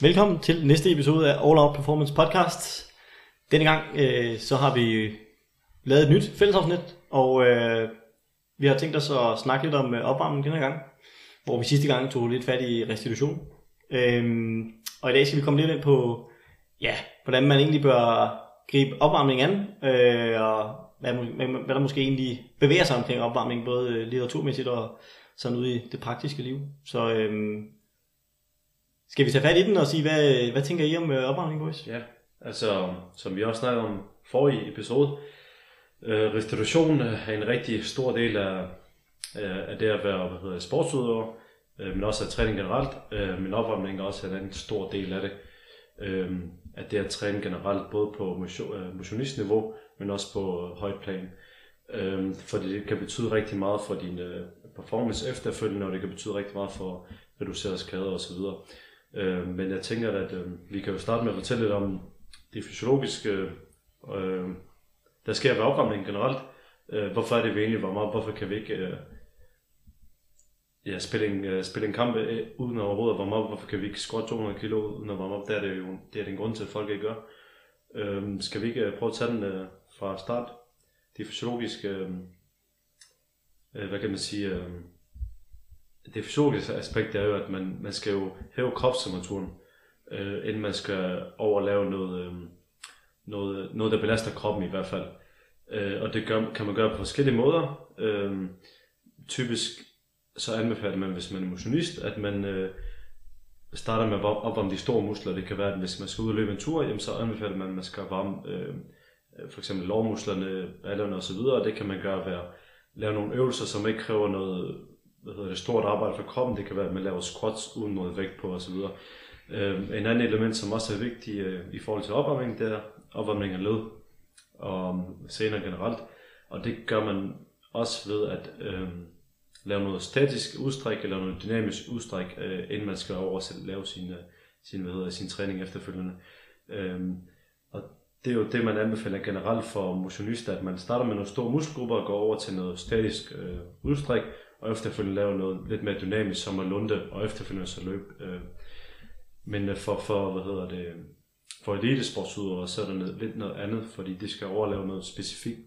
Velkommen til næste episode af All Out Performance Podcast. Denne gang øh, så har vi lavet et nyt fællesafsnit, og øh, vi har tænkt os at snakke lidt om øh, opvarmning denne gang, hvor vi sidste gang tog lidt fat i restitution. Øhm, og i dag skal vi komme lidt ind på, ja, hvordan man egentlig bør gribe opvarmning an, øh, og hvad, hvad, hvad der måske egentlig bevæger sig omkring opvarmning, både øh, litteraturmæssigt og sådan ude i det praktiske liv. Så øhm, skal vi tage fat i den og sige, hvad, hvad tænker I om øh, opvarmning, boys? Ja, altså som vi også snakkede om forrige episode, øh, restitution er en rigtig stor del af, øh, af det at være hvad hedder, sportsudøver, øh, men også af træning generelt, øh, men opvarmning er også en stor del af det. Øh, at det at træne generelt, både på motion, øh, motionistniveau, men også på højt plan. Øh, for det kan betyde rigtig meget for din øh, performance efterfølgende, og det kan betyde rigtig meget for reduceret skader osv. Øh, men jeg tænker, at øh, vi kan jo starte med at fortælle lidt om det fysiologiske, øh, der sker ved opvarmning generelt. Øh, hvorfor er det, vi egentlig varmer op? Hvorfor kan vi ikke øh, ja, spille, en, øh, spille en kamp øh, uden at overhovedet varme op? Hvorfor kan vi ikke squat 200 kg uden at varme op? Det er det jo det er den grund til, at folk ikke gør. Øh, skal vi ikke øh, prøve at tage den øh, fra start? Det fysiologiske, øh, øh, hvad kan man sige, øh, det fysiologiske aspekt er jo, at man, man skal jo hæve kropstemperaturen, øh, inden man skal over lave noget, øh, noget, noget, der belaster kroppen i hvert fald. Øh, og det gør, kan man gøre på forskellige måder. Øh, typisk så anbefaler man, hvis man er motionist, at man øh, starter med at opvarme de store muskler. Det kan være, at hvis man skal ud og løbe en tur, jamen, så anbefaler man, at man skal varme øh, for eksempel lårmusklerne, ballerne osv. Og det kan man gøre ved at lave nogle øvelser, som ikke kræver noget hvad hedder det, stort arbejde for kroppen. Det kan være, at man laver squats uden noget vægt på osv. Øh, en anden element, som også er vigtig øh, i forhold til opvarmning, det er opvarmning af led og øhm, senere generelt. Og det gør man også ved at øh, lave noget statisk udstræk eller noget dynamisk udstræk, øh, inden man skal over og lave sin, øh, sin, hvad hedder, sin træning efterfølgende. Øh, og det er jo det, man anbefaler generelt for motionister, at man starter med nogle store muskelgrupper og går over til noget statisk øh, udstræk, og efterfølgende lave noget lidt mere dynamisk som at lunde, og efterfølgende så løb. Øh. Men øh, for, for, hvad hedder det, for elitesportsudøvere, så er der lidt noget andet, fordi de skal overleve noget specifikt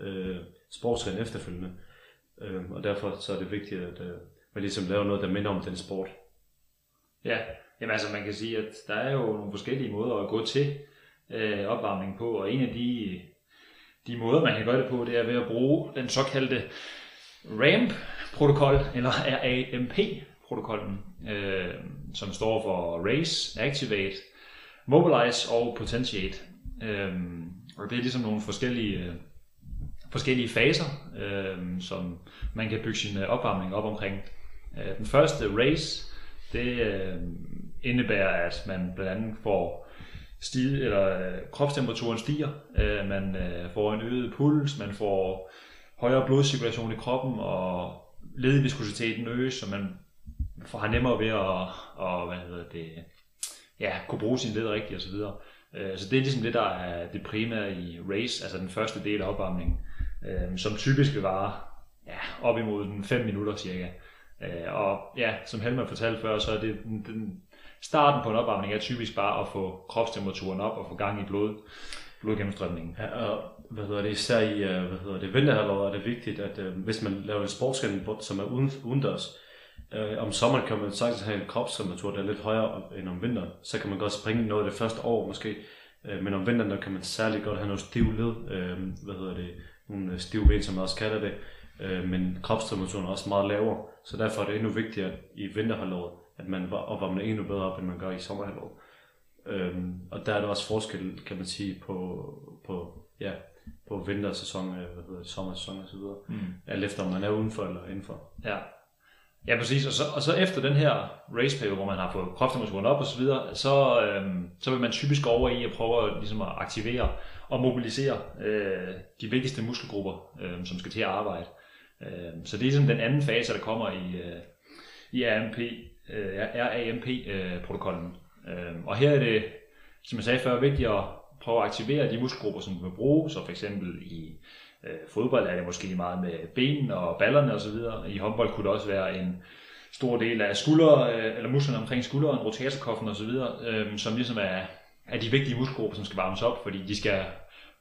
øh, sportsgren efterfølgende. Øh, og derfor så er det vigtigt, at øh, man ligesom laver noget, der minder om den sport. Ja, jamen altså man kan sige, at der er jo nogle forskellige måder at gå til øh, opvarmning på, og en af de, de måder, man kan gøre det på, det er ved at bruge den såkaldte ramp, protokol, eller RAMP-protokollen, øh, som står for Race, Activate, Mobilize og Potentiate. Øh, og det er ligesom nogle forskellige, øh, forskellige faser, øh, som man kan bygge sin opvarmning op omkring. Øh, den første race, det øh, indebærer, at man blandt andet får stige, eller øh, kropstemperaturen stiger, øh, man øh, får en øget puls, man får højere blodcirkulation i kroppen, og ledviskositeten øges, så man har nemmere ved at, og, hvad hedder det, ja, kunne bruge sin led rigtigt osv. Så, øh, så det er ligesom det, der er det primære i race, altså den første del af opvarmningen, øh, som typisk vil vare ja, op imod den 5 minutter cirka. Øh, og ja, som Helmer fortalte før, så er det den, den starten på en opvarmning er typisk bare at få kropstemperaturen op og få gang i blod, blodgennemstrømningen. Ja, og hvad hedder det, især i øh, hvad hedder det, vinterhalvåret er det vigtigt, at øh, hvis man laver en sportsgren, som er uden, udendørs, øh, om sommeren kan man sagtens have en kropstemperatur, der er lidt højere end om vinteren. Så kan man godt springe noget det første år måske, øh, men om vinteren der kan man særligt godt have noget stiv led, øh, hvad hedder det, nogle øh, stive ben, som man også kalder det, øh, men kropstemperaturen er også meget lavere, så derfor er det endnu vigtigere i vinterhalvåret, at man opvarmer endnu bedre op, end man gør i sommerhalvåret. Øhm, og der er der også forskel, kan man sige, på, på ja, på vintersæson, øh, hvad hedder det, sommersæson og så videre. Mm. Alt efter om man er udenfor eller indenfor. Ja. Ja, præcis. Og så, og så efter den her race period, hvor man har fået kropstemperaturen op og så videre, så, øhm, så vil man typisk over i at prøve at, ligesom at aktivere og mobilisere øh, de vigtigste muskelgrupper, øh, som skal til at arbejde. Øh, så det er ligesom den anden fase, der kommer i, øh, i RAMP, øh, RAMP-protokollen. Øh, og her er det, som jeg sagde før, vigtigt at prøve at aktivere de muskelgrupper, som du vil bruge, så for eksempel i øh, fodbold er det måske meget med benene og ballerne osv. I håndbold kunne det også være en stor del af skulder, øh, eller musklerne omkring skulderen, rotatorkoften osv., øh, som ligesom er, er de vigtige muskelgrupper, som skal varmes op, fordi de skal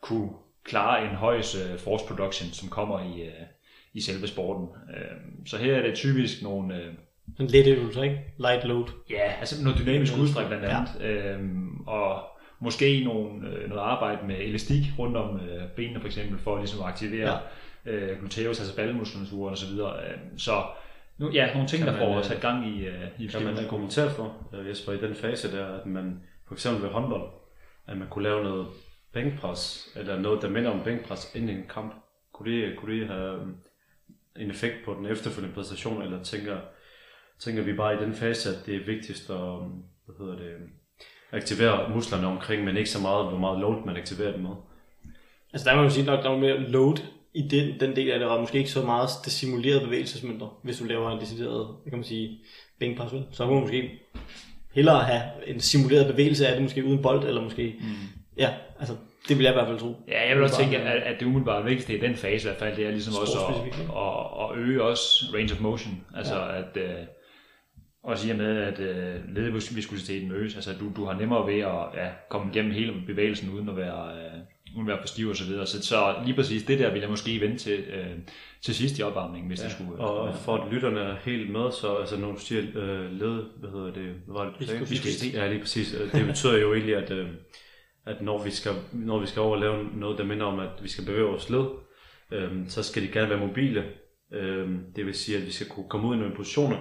kunne klare en højs øh, force production, som kommer i, øh, i selve sporten. Øh, så her er det typisk nogle... Øh, Sådan let øvelser, ikke? Light load. Ja, altså noget dynamisk udstræk blandt andet. Ja. Øhm, og måske nogle, øh, noget arbejde med elastik rundt om øh, benene for eksempel, for ligesom at aktivere ja. øh, gluteus, altså ballemuskulaturen osv. Øhm, så nu, ja, nogle ting, Kan der man, får øh, sat gang i, øh, i Kan man kommentere for, øh, Jesper, i den fase der, at man for eksempel ved håndbold, at man kunne lave noget bænkpres, eller noget, der minder om bænkpres inden en kamp. Kunne det, kunne det have øh, en effekt på den efterfølgende præstation, eller tænker, tænker vi bare i den fase, at det er vigtigst at øh, hvad hedder det, aktivere musklerne omkring, men ikke så meget, hvor meget load man aktiverer dem med. Altså der må man sige nok, der var mere load i den, den del af det, og måske ikke så meget det simulerede bevægelsesmønter, hvis du laver en decideret, hvad kan man sige, bænkpres, så kunne man måske hellere have en simuleret bevægelse af det, måske uden bold, eller måske, mm. ja, altså det vil jeg i hvert fald tro. Ja, jeg vil også tænke, at, at det umiddelbart vigtigste i den fase i hvert fald, det er ligesom også at, at, at øge også range of motion. Altså ja. at, øh, også i og med, at øh, ledviskositeten øges, altså du, du har nemmere ved at ja, komme igennem hele bevægelsen uden at være, øh, uden at være for stiv og så videre. Så, så lige præcis det der vil jeg måske vente til, øh, til sidst i opvarmningen, hvis ja. det skulle. Og for at lytterne er helt med, så altså når du siger øh, led, hvad hedder det, hvad var det? Viskositet. Ja, lige præcis. Øh, Det betyder jo egentlig, at, øh, at når, vi skal, når vi skal over og lave noget, der minder om, at vi skal bevæge vores led, øh, så skal de gerne være mobile. Øh, det vil sige, at vi skal kunne komme ud i nogle positioner,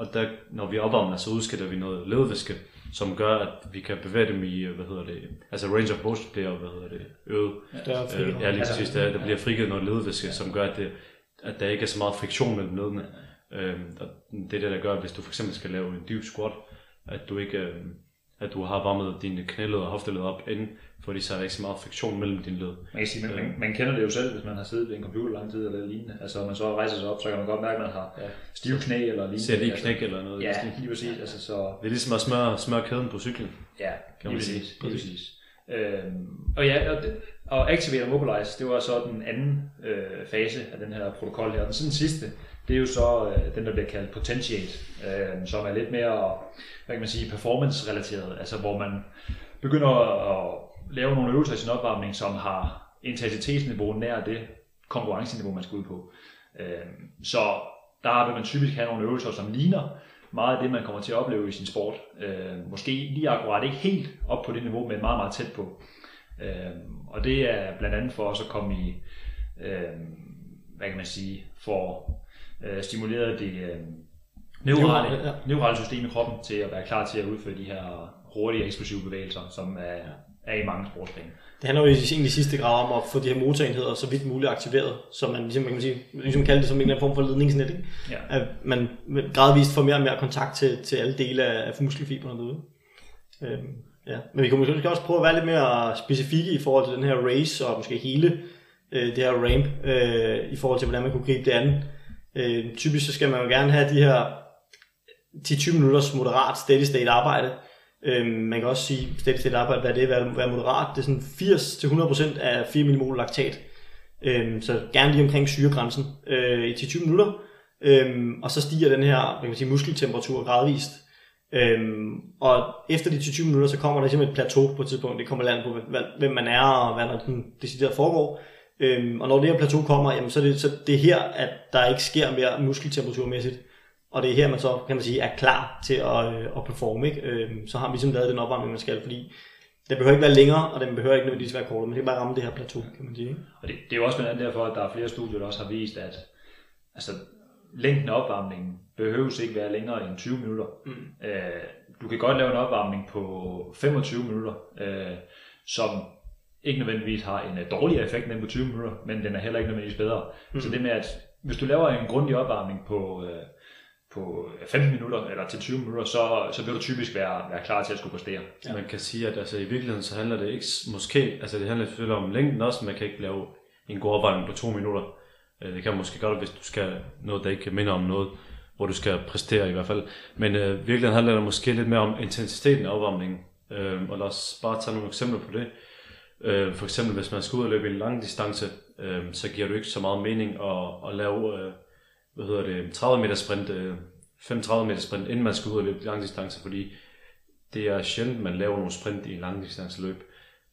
og der, når vi opvarmer, så udskiller vi noget ledvæske, som gør, at vi kan bevæge dem i, øh, hvad hedder det, altså range of motion bliver, hvad hedder det, øget. Større Øh, ja, lige præcis. Der, der bliver frigivet noget ledvæske, ja. som gør, at, det, at der ikke er så meget friktion mellem ledene. Øhm, og det er det, der gør, at hvis du for eksempel skal lave en dyb squat, at du ikke øh, at du har varmet dine knæled og hofteled op inden, fordi så er der ikke så meget friktion mellem dine led. Man, kan sige, man, man, man kender det jo selv, hvis man har siddet ved en computer lang tid eller lignende. Altså, når man så rejser sig op, så kan man godt mærke, at man har Ja. stive knæ eller lignende. Ser lige altså, knæk eller noget. den Ja, lige præcis. Altså, så, Det er ligesom at smøre, smøre kæden på cyklen. ja, Kan lige man sige. præcis. Lige præcis. Øhm, og ja, og, det- og Activate og Mobilize, det var så den anden øh, fase af den her protokol her. Og den sådan sidste, det er jo så øh, den, der bliver kaldt Potentiate, øh, som er lidt mere, hvad kan man sige, performance-relateret. Altså hvor man begynder at lave nogle øvelser i sin opvarmning, som har intensitetsniveau nær det konkurrenceniveau, man skal ud på. Øh, så der vil man typisk have nogle øvelser, som ligner meget af det, man kommer til at opleve i sin sport. Øh, måske lige akkurat ikke helt op på det niveau, men meget, meget tæt på. Øh, og det er blandt andet for os at komme i, øh, hvad kan man sige, for øh, stimuleret det øh, neurale, ja. neurale system i kroppen til at være klar til at udføre de her hurtige eksplosive bevægelser, som er, er i mange sportsgrene. Det handler jo egentlig i sidste grad om at få de her motorenheder så vidt muligt aktiveret, så man ligesom, man kan sige, ligesom kalde det som en eller anden form for ledningsnet, ikke? Ja. At man gradvist får mere og mere kontakt til, til alle dele af, af muskelfiberne derude. Øhm, ja. Men vi kan måske også prøve at være lidt mere specifikke i forhold til den her race, og måske hele øh, det her ramp, øh, i forhold til hvordan man kunne gribe det an. Øh, typisk så skal man jo gerne have de her 10-20 minutters moderat steady state arbejde. Øh, man kan også sige, steady state arbejde, hvad det er, hvad er moderat. Det er sådan 80-100% af 4 mmol laktat. Øh, så gerne lige omkring syregrænsen øh, i 10-20 minutter. Øh, og så stiger den her man kan man sige, muskeltemperatur gradvist. Øhm, og efter de 20 minutter, så kommer der simpelthen et plateau på et tidspunkt. Det kommer land på, hvem man er, og hvad der sådan decideret foregår. Øhm, og når det her plateau kommer, jamen, så, er det, så det er her, at der ikke sker mere muskeltemperaturmæssigt. Og det er her, man så kan man sige, er klar til at, øh, at performe. Ikke? Øhm, så har vi ligesom lavet den opvarmning, man skal, fordi den behøver ikke være længere, og den behøver ikke nødvendigvis være kortere, men det kan bare ramme det her plateau, kan man sige. Ikke? Og det, det er jo også blandt andet derfor, at der er flere studier, der også har vist, at altså, længden af opvarmningen behøves ikke være længere end 20 minutter. Mm. Øh, du kan godt lave en opvarmning på 25 minutter, øh, som ikke nødvendigvis har en øh, dårligere effekt end på 20 minutter, men den er heller ikke nødvendigvis bedre. Mm. Så det med, at hvis du laver en grundig opvarmning på, øh, på 15 minutter eller til 20 minutter, så, så vil du typisk være, være klar til at skulle præstere. Ja. Man kan sige, at altså, i virkeligheden så handler det ikke måske, altså det handler selvfølgelig om længden også, man kan ikke lave en god opvarmning på to minutter. Øh, Det kan måske godt, hvis du skal noget, der ikke minder om noget, hvor du skal præstere i hvert fald. Men øh, virkeligheden handler det måske lidt mere om intensiteten af opvarmningen. Øh, og lad os bare tage nogle eksempler på det. Øh, for eksempel, hvis man skal ud og løbe en lang distance, øh, så giver det ikke så meget mening at, at lave øh, hvad hedder det, 30 meter sprint øh, 35 meter sprint, inden man skal ud og løbe langdistance, fordi det er sjældent, man laver nogle sprint i en langdistanceløb.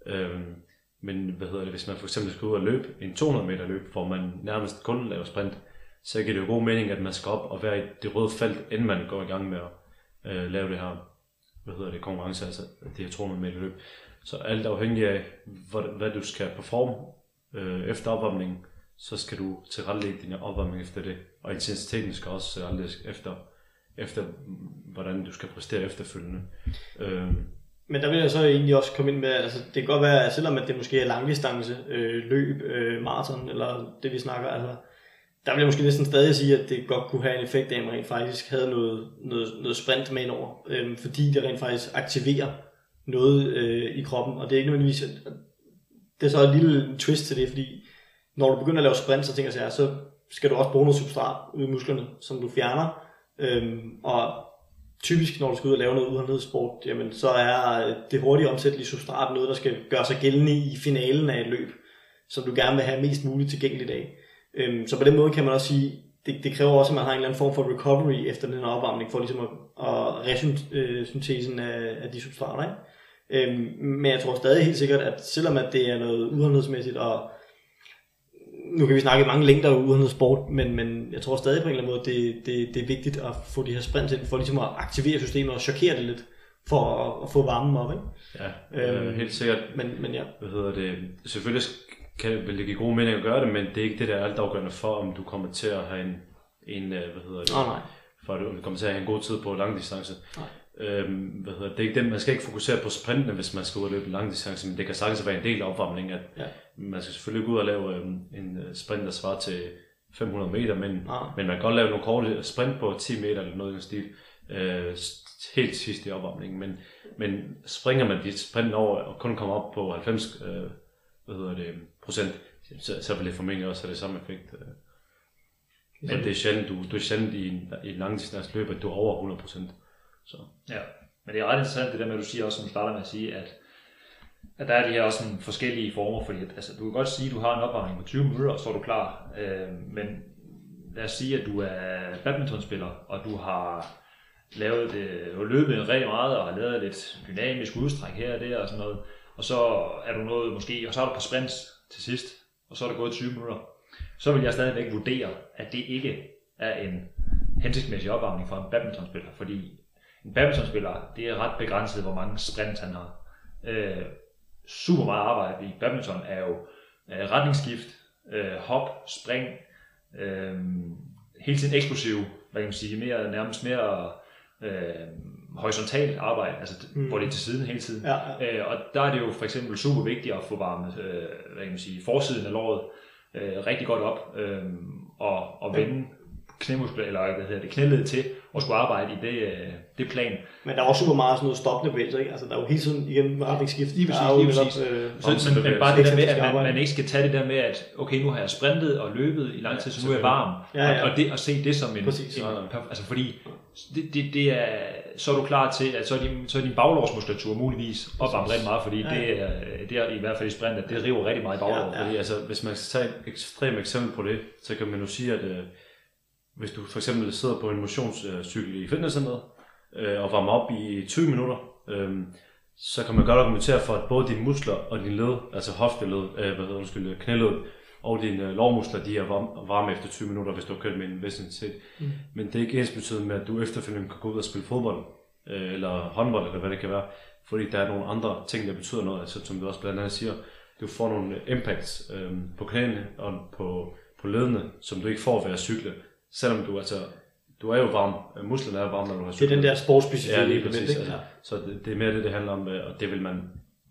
Øh, men hvad hedder det, hvis man for eksempel skal ud og løbe en 200 meter løb, hvor man nærmest kun laver sprint, så giver det jo god mening, at man skal op og være i det røde felt, inden man går i gang med at øh, lave det her hvad hedder det, konkurrence, altså det her 200 meter løb. Så alt afhængig af, hvad, hvad du skal performe øh, efter opvarmningen, så skal du tilrettelægge din opvarmning efter det. Og intensiteten skal også tilrettelægges efter, efter, hvordan du skal præstere efterfølgende. Øh, Men der vil jeg så egentlig også komme ind med, altså det kan godt være, at selvom at det måske er langdistance, øh, løb, øh, maraton, eller det vi snakker, altså der vil jeg måske næsten stadig sige, at det godt kunne have en effekt af, at man rent faktisk havde noget, noget, noget sprint med indover, øh, fordi det rent faktisk aktiverer noget øh, i kroppen, og det er ikke nødvendigvis, det er så et lille twist til det, fordi når du begynder at lave sprint, så tænker jeg, så skal du også bruge noget substrat ud i musklerne, som du fjerner, øhm, og typisk når du skal ud og lave noget udholdenhedssport, jamen så er øh, det hurtigt omsættelige substrat noget, der skal gøre sig gældende i finalen af et løb, som du gerne vil have mest muligt tilgængeligt af. Øhm, så på den måde kan man også sige, det, det kræver også, at man har en eller anden form for recovery efter den her opvarmning, for ligesom at, at resyntesen øh, af, af de substrater. Ikke? Øhm, men jeg tror stadig helt sikkert, at selvom at det er noget udholdenhedsmæssigt, og nu kan vi snakke mange længder af udholdenhedssport, men, men jeg tror stadig på en eller anden måde, det, det, det er vigtigt at få de her sprints ind, for ligesom at aktivere systemet og chokere det lidt, for at, at få varmen op. Ikke? Ja, øh, helt sikkert. Men, men ja. Hvad hedder det? Selvfølgelig kan, vil det give god mening at gøre det, men det er ikke det, der er altafgørende for, om du kommer til at have en, en hvad hedder det? Oh, nej. For at du kommer til at have en god tid på langdistance. Nej. Øhm, hvad hedder det? er ikke det, man skal ikke fokusere på sprintene, hvis man skal ud og løbe en langdistance, men det kan sagtens være en del af opvarmningen, at ja. man skal selvfølgelig gå ud og lave øhm, en sprint, der svarer til 500 meter, men, ah. men man kan godt lave nogle korte sprint på 10 meter eller noget i den stil, øh, helt sidst i opvarmningen, men, men springer man dit sprint over og kun kommer op på 90 øh, hvad hedder det, procent, så, så vil det formentlig også have det samme effekt. Øh. Men det er sjældent, du, du er sjældent i en, i en langdistans løb, at du er over 100 procent. Så. Ja, men det er ret interessant det der med, at du siger også, som du starter med at sige, at, at der er de her også sådan forskellige former, fordi at, altså, du kan godt sige, at du har en opvarmning på 20 minutter, og så er du klar, øh, men lad os sige, at du er badmintonspiller, og du har lavet det, du har løbet rigtig meget, og har lavet lidt dynamisk udstræk her og der og sådan noget, og så er du noget måske, og så har du på sprints til sidst, og så er der gået 20 minutter, så vil jeg stadigvæk vurdere, at det ikke er en hensigtsmæssig opvarmning for en badmintonspiller, fordi en badmintonspiller, det er ret begrænset, hvor mange sprints han har. Øh, super meget arbejde i badminton er jo øh, retningsskift, øh, hop, spring, øh, hele tiden eksplosiv, hvad kan man sige, mere, nærmest mere øh, horisontalt arbejde, altså mm. hvor det er til siden hele tiden. Ja, ja. Øh, og der er det jo for eksempel super vigtigt at få varmet øh, hvad kan man sige, forsiden af låret øh, rigtig godt op øh, og, og vende knæmuskler, eller hvad hedder det, knæled til at skulle arbejde i det, øh, det plan. Men der er også super meget sådan noget stoppende bevægelser, ikke? Altså der er jo hele tiden igen retningsskift. Lige præcis, lige præcis. Øh, så, men, men bare det der med, at man, man, ikke skal tage det der med, at okay, nu har jeg sprintet og løbet i lang tid, så nu er jeg varm. Ja, ja. Og, og, det, at se det som en, præcis. en altså fordi det, det, det er, så er du klar til, at så er din, så er din baglårsmuskulatur muligvis opvarmet rigtig meget, fordi ja, ja. det, er, det er i hvert fald i sprint, at det river rigtig meget i baglåret. Ja, ja. Fordi, altså, hvis man skal tage et ekstremt eksempel på det, så kan man jo sige, at øh, hvis du for eksempel sidder på en motionscykel i fitnesscenteret, øh, og varmer op i 20 minutter, øh, så kan man godt argumentere for, at både dine muskler og din led, altså hofteled, øh, hvad hedder undskyld, knæled, og dine øh, lårmuskler, de er varme, varme efter 20 minutter, hvis du har kørt med en vis intensitet. Mm. Men det er ikke ens betydende med, at du efterfølgende kan gå ud og spille fodbold, øh, eller håndbold, eller hvad det kan være, fordi der er nogle andre ting, der betyder noget, altså, som du også blandt andet siger, du får nogle impacts øh, på knæene og på, på ledene, som du ikke får ved at cykle, selvom du altså du er jo varm, musklerne er varme, når du har cyklet. Det er den der sportsspecifikke ja, lige præcis, altså. Så det, det, er mere det, det handler om, og det vil man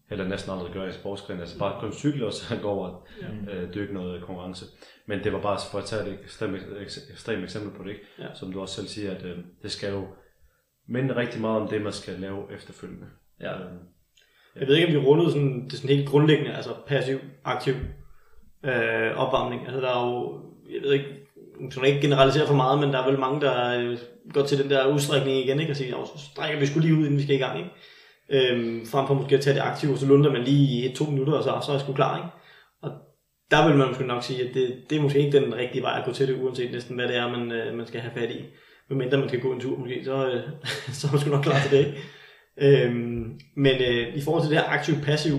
heller næsten aldrig gøre i sportsgren. Altså bare kun cykle, og så gå over og ja. øh, dykke noget konkurrence. Men det var bare for at tage et ekstremt, ekstremt eksempel på det, ikke? Ja. som du også selv siger, at øh, det skal jo minde rigtig meget om det, man skal lave efterfølgende. Ja. Øh, ja. Jeg ved ikke, om vi rundede sådan, det sådan helt grundlæggende, altså passiv, aktiv øh, opvarmning. Altså der er jo, jeg ved ikke, kan skal ikke generalisere for meget, men der er vel mange, der øh, går til den der udstrækning igen, ikke? Altså, og siger, så strækker vi skulle lige ud, inden vi skal i gang. Ikke? Øhm, frem for måske at tage det aktive, så lunder man lige i et, to minutter, og så, så er jeg sgu klar. Ikke? Og der vil man måske nok sige, at det, det er måske ikke den rigtige vej at gå til det, uanset næsten hvad det er, man, øh, man skal have fat i. medmindre man skal gå en tur måske, så, øh, så er man sgu nok klar til det. ikke? Øhm, men øh, i forhold til det her aktiv-passiv,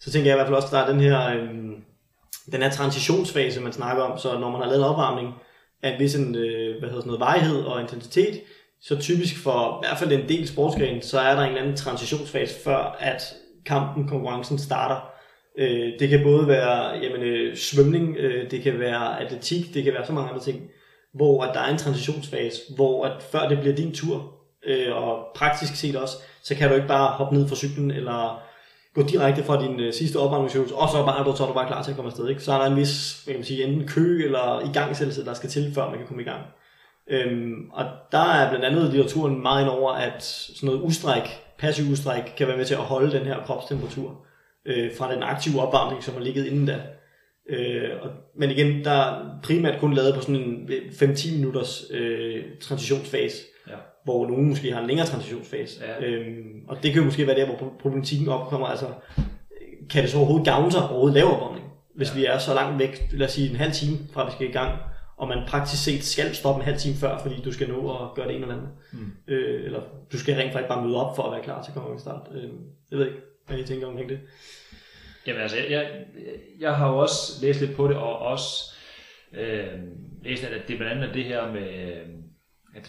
så tænker jeg i hvert fald også, at der er den her, øh, den her transitionsfase, man snakker om, så når man har lavet opvarmning af en vis en, øh, hvad hedder sådan noget, varighed og intensitet, så typisk for i hvert fald en del sportsgren, så er der en eller anden transitionsfase, før at kampen, konkurrencen starter. Øh, det kan både være jamen, øh, svømning, øh, det kan være atletik, det kan være så mange andre ting, hvor at der er en transitionsfase, hvor at før det bliver din tur, øh, og praktisk set også, så kan du ikke bare hoppe ned fra cyklen, eller gå direkte fra din øh, sidste opvarmningsøvelse, og så, bare, så er du bare klar til at komme afsted. Ikke? Så er der en vis hvad kan man sige, enten kø eller igangsættelse, der skal til, før man kan komme i gang. Øhm, og der er blandt andet litteraturen meget ind over, at sådan noget ustræk, passiv ustræk, kan være med til at holde den her kropstemperatur øh, fra den aktive opvarmning, som har ligget inden da. Øh, og, men igen, der er primært kun lavet på sådan en øh, 5-10 minutters øh, transitionsfase, hvor nogen måske har en længere transitionsfase. Ja. Øhm, og det kan jo måske være der, hvor pro- problematikken opkommer. Altså, kan det så overhovedet gavne sig overhovedet lave opvarmning? Hvis Ja. vi er så langt væk, lad os sige en halv time fra vi skal i gang, og man praktisk set skal stoppe en halv time før, fordi du skal nå at gøre det ene eller andet. Mm. Øh, eller du skal rent faktisk bare møde op for at være klar til konkurrencestart. Øh, jeg ved ikke, hvad I tænker omkring det. Jamen altså, jeg, jeg, jeg har jo også læst lidt på det, og også øh, læst, at det blandt andet er det her med, øh,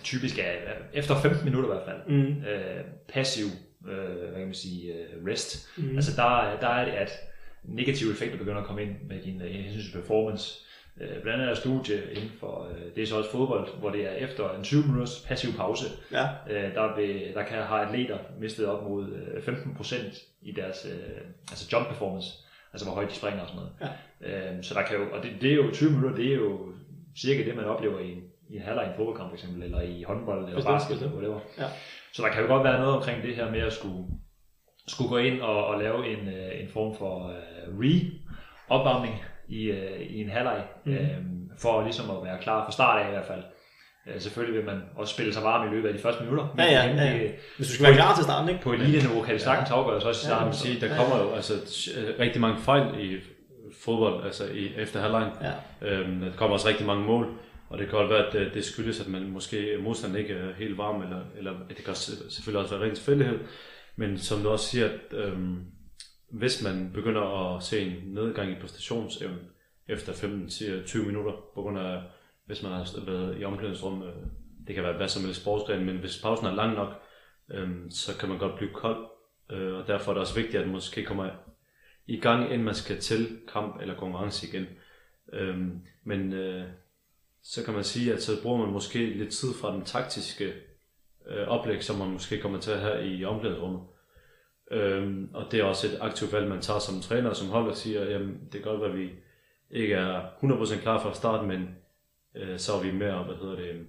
typisk er er efter 15 minutter i hvert fald, Mm. øh, passiv, øh, hvad kan man sige, øh, rest. Mm. Altså der, er- der er det, at negative effekter begynder at komme ind med din øh, hensyn til performance. Øh, blandt andet er studie inden for, øh, det er så også fodbold, hvor det er efter en 20 minutters passiv pause, Ja, øh, der, vil, der kan have atleter mistet op mod øh, 15% i deres øh, altså jump performance, altså hvor højt de springer og sådan noget. Ja. Øh, så der kan jo, og det, det er jo 20 minutter, det er jo cirka det, man oplever i en, en halvleg i en fodboldkamp for eksempel, eller i håndbold, eller basket, eller whatever. Ja. Så der kan jo godt være noget omkring det her med at skulle, skulle gå ind og, og lave en, øh, en form for uh, re-opvarmning i, uh, i en halvleg, mm. øh, for ligesom at være klar fra start af i hvert fald. Øh, selvfølgelig vil man også spille sig varm i løbet af de første minutter. Ja, ja, ja, ja. hvis du skal være klar til starten, ikke? På elite-niveau kan det sagtens afgøres også i Ja, starten. vil sige, der kommer jo altså rigtig mange fejl i fodbold, altså i, efter halvlejen. Ja. Øhm, der kommer også rigtig mange mål, og det kan godt være, at øh, det, skyldes, at man måske øh, modstanderen ikke er helt varm, eller, eller at det kan øh, selvfølgelig også være ren tilfældighed. Men som du også siger, at øhm, hvis man begynder at se en nedgang i præstationsevnen efter 15-20 minutter, på grund af, hvis man har været i omklædningsrum, øh, det kan være hvad som helst sportsgren, men hvis pausen er lang nok, øhm, så kan man godt blive kold, øh, og derfor er det også vigtigt, at man måske kommer i gang, inden man skal til kamp eller konkurrence igen. Øhm, men øh, så kan man sige, at så bruger man måske lidt tid fra den taktiske øh, oplæg, som man måske kommer til at have i omklædningsrummet. Øhm, og det er også et aktivt valg, man tager som træner og som hold og siger, jamen det kan godt være, at vi ikke er 100% klar fra start, men øh, så er vi mere, hvad hedder det,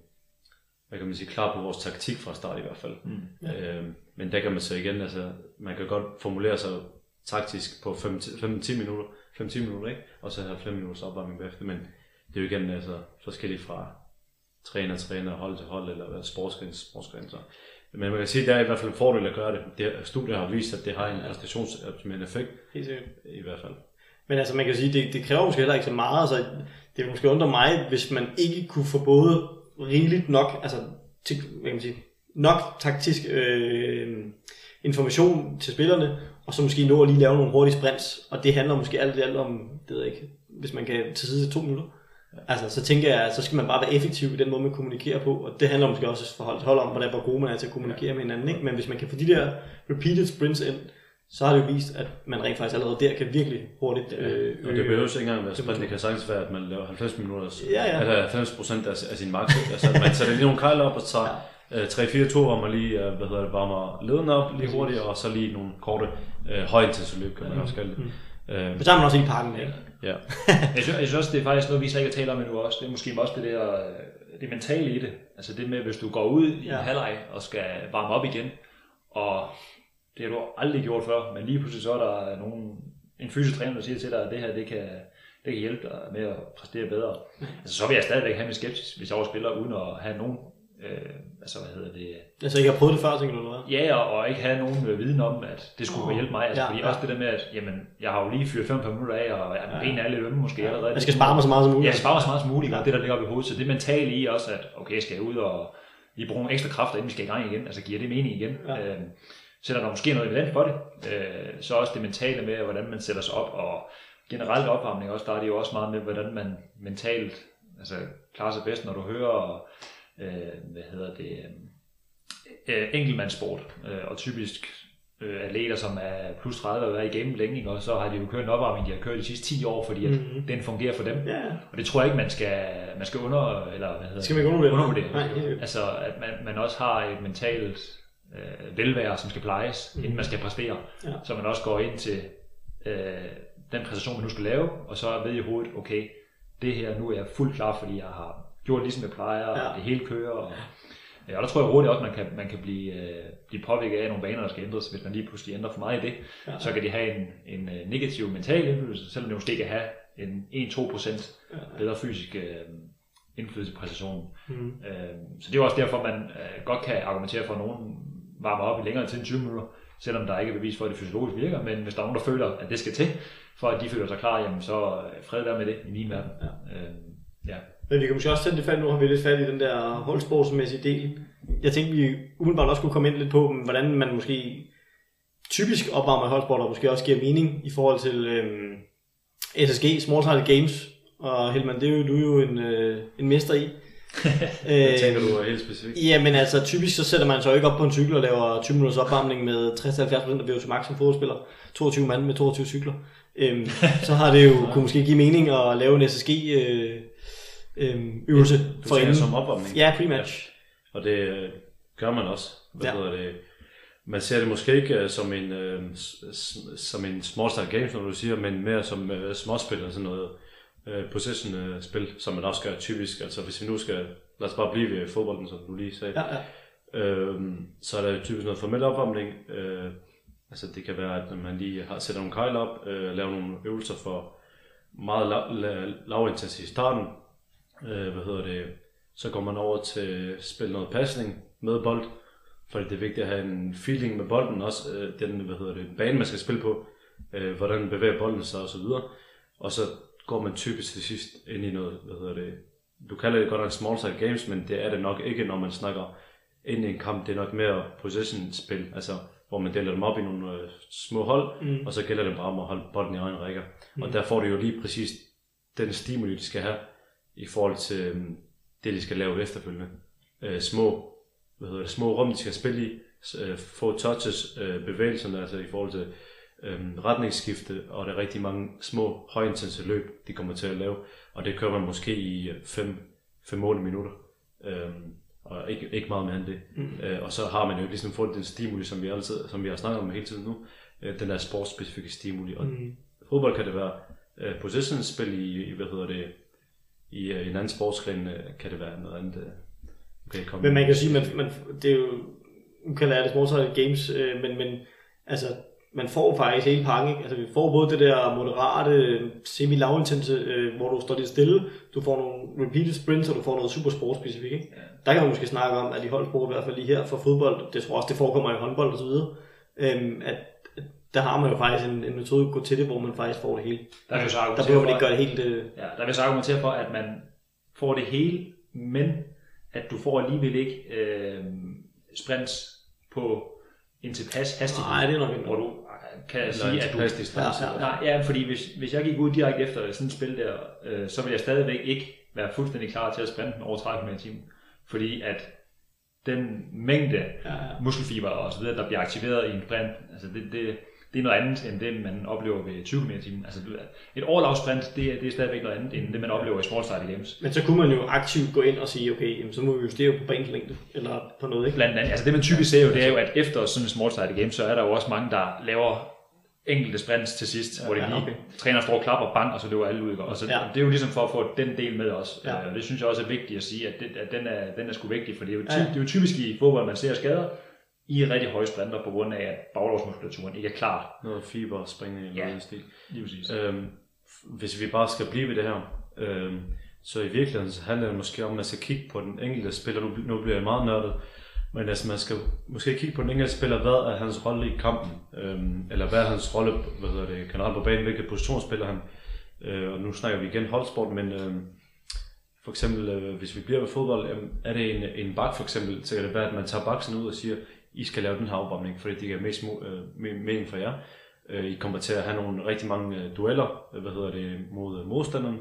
hvad kan man sige, klar på vores taktik fra start i hvert fald. Mm. Ja. Øhm, men der kan man så igen, altså man kan godt formulere sig taktisk på 5-10 minutter, 5-10 minutter, ikke? og så have 5 minutters opvarmning bagefter, men det er jo igen altså, forskelligt fra træner, træner, hold til hold, eller sportsgren, sportsgren så. Men man kan sige, at der er i hvert fald en fordel at gøre det. det studier har vist, at det har en præstationsoptimerende effekt, Helt sikkert. i hvert fald. Men altså, man kan sige, det, det kræver måske heller ikke så meget. Altså, det måske undre mig, hvis man ikke kunne få både rigeligt nok, altså, til, hvad kan man sige, nok taktisk øh, information til spillerne, og så måske nå at lige lave nogle hurtige sprints. Og det handler måske alt i alt om, det ved jeg ikke, hvis man kan til side til to minutter. Altså, så tænker jeg, så skal man bare være effektiv i den måde, man kommunikerer på, og det handler måske også for hold til hold om, hvordan hvor gode man er til at kommunikere med hinanden, ikke? Men hvis man kan få de der repeated sprints ind, så har det jo vist, at man rent faktisk allerede der kan virkelig hurtigt øh, Og det behøver ikke engang være sprint, det kan sagtens være, at man laver 90 minutter, Ja, ja. altså 90 procent af, af sin max. ikke? altså man sætter lige nogle kejler op og tager øh, 3-4 ture, hvor man lige øh, hvad hedder det, varmer leden op lige hurtigt, og så lige nogle korte øh, højintensive kan man også kalde det. Mm. Øh, Men så har man også i parken, ikke? ja. Jeg synes, jeg synes også, det er faktisk noget, vi slet ikke har talt om endnu også. Det er måske også det der, øh, det mentale i det. Altså det med, hvis du går ud i Ja. en halvleg og skal varme op igen, og det har du aldrig gjort før, men lige pludselig så er der nogen, en fysisk træner, der siger til dig, at det her, det kan, det kan hjælpe dig med at præstere bedre. Altså, så vil jeg stadigvæk have min skepsis, hvis jeg også spiller uden at have nogen, øh, altså hvad hedder det, Altså ikke har prøvet det før, tænker du, eller hvad? Ja, og, og ikke have nogen øh, viden om, at det skulle Åh, hjælpe mig. Altså, ja, fordi ja. også det der med, at jamen, jeg har jo lige fyret 5 minutter af, og ja, Ja. benene er lidt ømme måske allerede. Jeg skal spare mig så meget som muligt. Ja, jeg skal spare mig så meget som muligt, Ja. og det der ligger op i hovedet. Så det mentale i også, at okay, skal jeg ud og lige bruge nogle ekstra kræfter, inden vi skal i gang igen. Altså giver det mening igen. Ja. Øh, sætter der måske noget evidens for det. Øh, så også det mentale med, hvordan man sætter sig op, og generelt opvarmning også, der er det jo også meget med, hvordan man mentalt altså, klarer sig bedst, når du hører, øh, hvad hedder det, øh, enkeltmandssport, øh, og typisk øh, atleter, som er plus 30 og været i gamet længe, og så har de jo kørt en opvarmning, de har kørt de sidste 10 år, fordi at Mhm. den fungerer for dem. Ja, Og det tror jeg ikke, man skal, man skal under, eller hvad hedder Skal man ikke undervurdere? undervurdere. Nej. Altså, at man, man også har et mentalt øh, velvære, som skal plejes, mm. inden man skal præstere. Ja. Så man også går ind til øh, den præstation, man nu skal lave, og så ved i hovedet, okay, det her, nu er jeg fuldt klar, fordi jeg har gjort ligesom jeg plejer, og Ja. det hele kører. Og, ja, og der tror jeg hurtigt også, man kan, man kan blive, øh, blive påvirket af nogle vaner, der skal ændres, hvis man lige pludselig ændrer for meget i det. Ja. Så kan det have en, en øh, negativ mental indflydelse, selvom det måske kan have en 1-2% bedre fysisk øh, indflydelse på præstationen. Mm. Øh, så det er også derfor, man øh, godt kan argumentere for, at nogen varmer op i længere tid end 20 minutter, selvom der ikke er bevis for, at det fysiologisk virker, men hvis der er nogen, der føler, at det skal til, for at de føler sig klar, jamen så øh, fred være med det i min verden. Ja. Øh, ja. Men vi kan måske også tage det fat, nu har vi lidt fat i den der holdsportsmæssige del. Jeg tænkte, vi umiddelbart også kunne komme ind lidt på, hvordan man måske typisk opvarmer holdsport, og måske også giver mening i forhold til øhm, SSG, Small Sided Games. Og Helman, det er jo, du er jo en, øh, en mester i. Jeg tænker, du er helt specifikt. Ja, men altså typisk så sætter man sig jo ikke op på en cykel og laver 20 minutters opvarmning med 60-70% af VO2 max som fodboldspiller. 22 mand med 22 cykler. Øhm, så har det jo kunne måske give mening at lave en SSG øh, øh, øvelse Du for inden. som opvarmning. Ja, pre-match. Og det øh, gør man også. Hvad Ja. ja. hedder det? Man ser det måske ikke øh, som en, s- som en small style game, som du siger, men mere som øh, småspil og sådan noget øh, possession-spil, som man også gør typisk. Altså hvis vi nu skal, lad os bare blive ved fodbolden, som du lige sagde. Ja, ja. Øhm, så er der typisk noget formel opvarmning. Øh, altså det kan være, at man lige har, sætter nogle kejler op, øh, laver nogle øvelser for meget lav, lav, lav intensitet i starten. Øh, hvad hedder det? Så går man over til at spille noget pasning med bold, fordi det er vigtigt at have en feeling med bolden, også øh, den hvad hedder det, bane, man skal spille på, øh, hvordan bevæger bolden sig osv. Og så går man typisk til sidst ind i noget, hvad hedder det, du kalder det godt nok small side games, men det er det nok ikke, når man snakker ind i en kamp. Det er nok mere possession-spil, altså hvor man deler dem op i nogle øh, små hold, Mm. og så gælder det bare om at holde bolden i egen rækker. Mm. Og der får du jo lige præcis den stimuli, de skal have i forhold til øhm, det, de skal lave efterfølgende. Øh, små, hvad hedder det, små rum, de skal spille i, øh, få touches, øh, bevægelserne, altså i forhold til øh, retningsskifte, og der er rigtig mange små, højintense løb, de kommer til at lave, og det kører man måske i 5-8 minutter. Øh, og ikke, ikke meget mere end det. Mm. Øh, og så har man jo ligesom fået den stimuli, som vi, altid, som vi har snakket om hele tiden nu, øh, den der sportsspecifikke stimuli. Og Mm. fodbold kan det være øh, possession-spil i, i, hvad hedder det, i øh, en anden sportsgren øh, kan det være noget andet. Øh, okay, kom. Men man kan sige, man, man, det er jo, nu kalder jeg det sided games, øh, men, men altså, man får faktisk hele pakken. ikke? Altså, vi får både det der moderate, semi-lavintense, øh, hvor du står lidt stille, du får nogle repeated sprints, og du får noget super sportsspecifikt. Ikke? Ja. Der kan man måske snakke om, at i holdsport, i hvert fald lige her for fodbold, det tror jeg også, det forekommer i håndbold og så videre, øhm, at der har man jo faktisk en, en metode at gå til det, hvor man faktisk får det hele. Der vil jeg så Der behøver man ikke gøre det helt... Øh, Ja, der vil så argumentere for, at man får det hele, men at du får alligevel ikke øh, sprints på en tilpas hastighed. Nej, det er nok ikke Hvor du kan Eller sige, at du... distance. Ja, ja. Nej, ja, fordi hvis, hvis jeg gik ud direkte efter sådan et spil der, øh, så ville jeg stadigvæk ikke være fuldstændig klar til at sprinte den over 30 km i timen. Fordi at den mængde Ja, ja. muskelfiber og så videre, der bliver aktiveret i en sprint, altså det, det, det er noget andet end det, man oplever ved 20 km timen. Altså et overlavsprint, det, er- det er stadigvæk noget andet end det, man oplever i Small Style Games. Men så kunne man jo aktivt gå ind og sige, okay, jamen, så må vi justere på banens længde, eller på noget, ikke? Blandt andet, altså det man typisk ser jo, det er jo, at efter sådan en Small Style Game, så er der jo også mange, der laver enkelte sprints til sidst, ja, hvor det ja, lige okay. træner står og klapper, bang, og så løber alle ud. Og så, Ja. det er jo ligesom for at få den del med os. Ja. Ja. Og det synes jeg også er vigtigt at sige, at, det, at den, er, den er sgu vigtig, for det er, jo ty, ja. det er jo typisk i fodbold, man ser skader i rigtig høje sprinter, på grund af, at baglovsmuskulaturen ikke er klar. Noget fiber springe i Ja. stil. Lige præcis. Øhm, hvis vi bare skal blive ved det her, øhm, så i virkeligheden så handler det måske om, at man skal kigge på den enkelte spiller. Nu, nu bliver jeg meget nørdet, men altså, man skal måske kigge på den enkelte spiller, hvad er hans rolle i kampen, øhm, eller hvad er hans rolle hvad hedder det, generelt på banen, hvilken position spiller han. Øh, og nu snakker vi igen holdsport, men øhm, for eksempel, øh, hvis vi bliver ved fodbold, jamen, er det en, en bak for eksempel, så kan det være, at man tager baksen ud og siger, i skal lave den her opvarmning, fordi det giver mest øh, mening for jer. Øh, I kommer til at have nogle rigtig mange øh, dueller, øh, hvad hedder det, mod øh, modstanderen.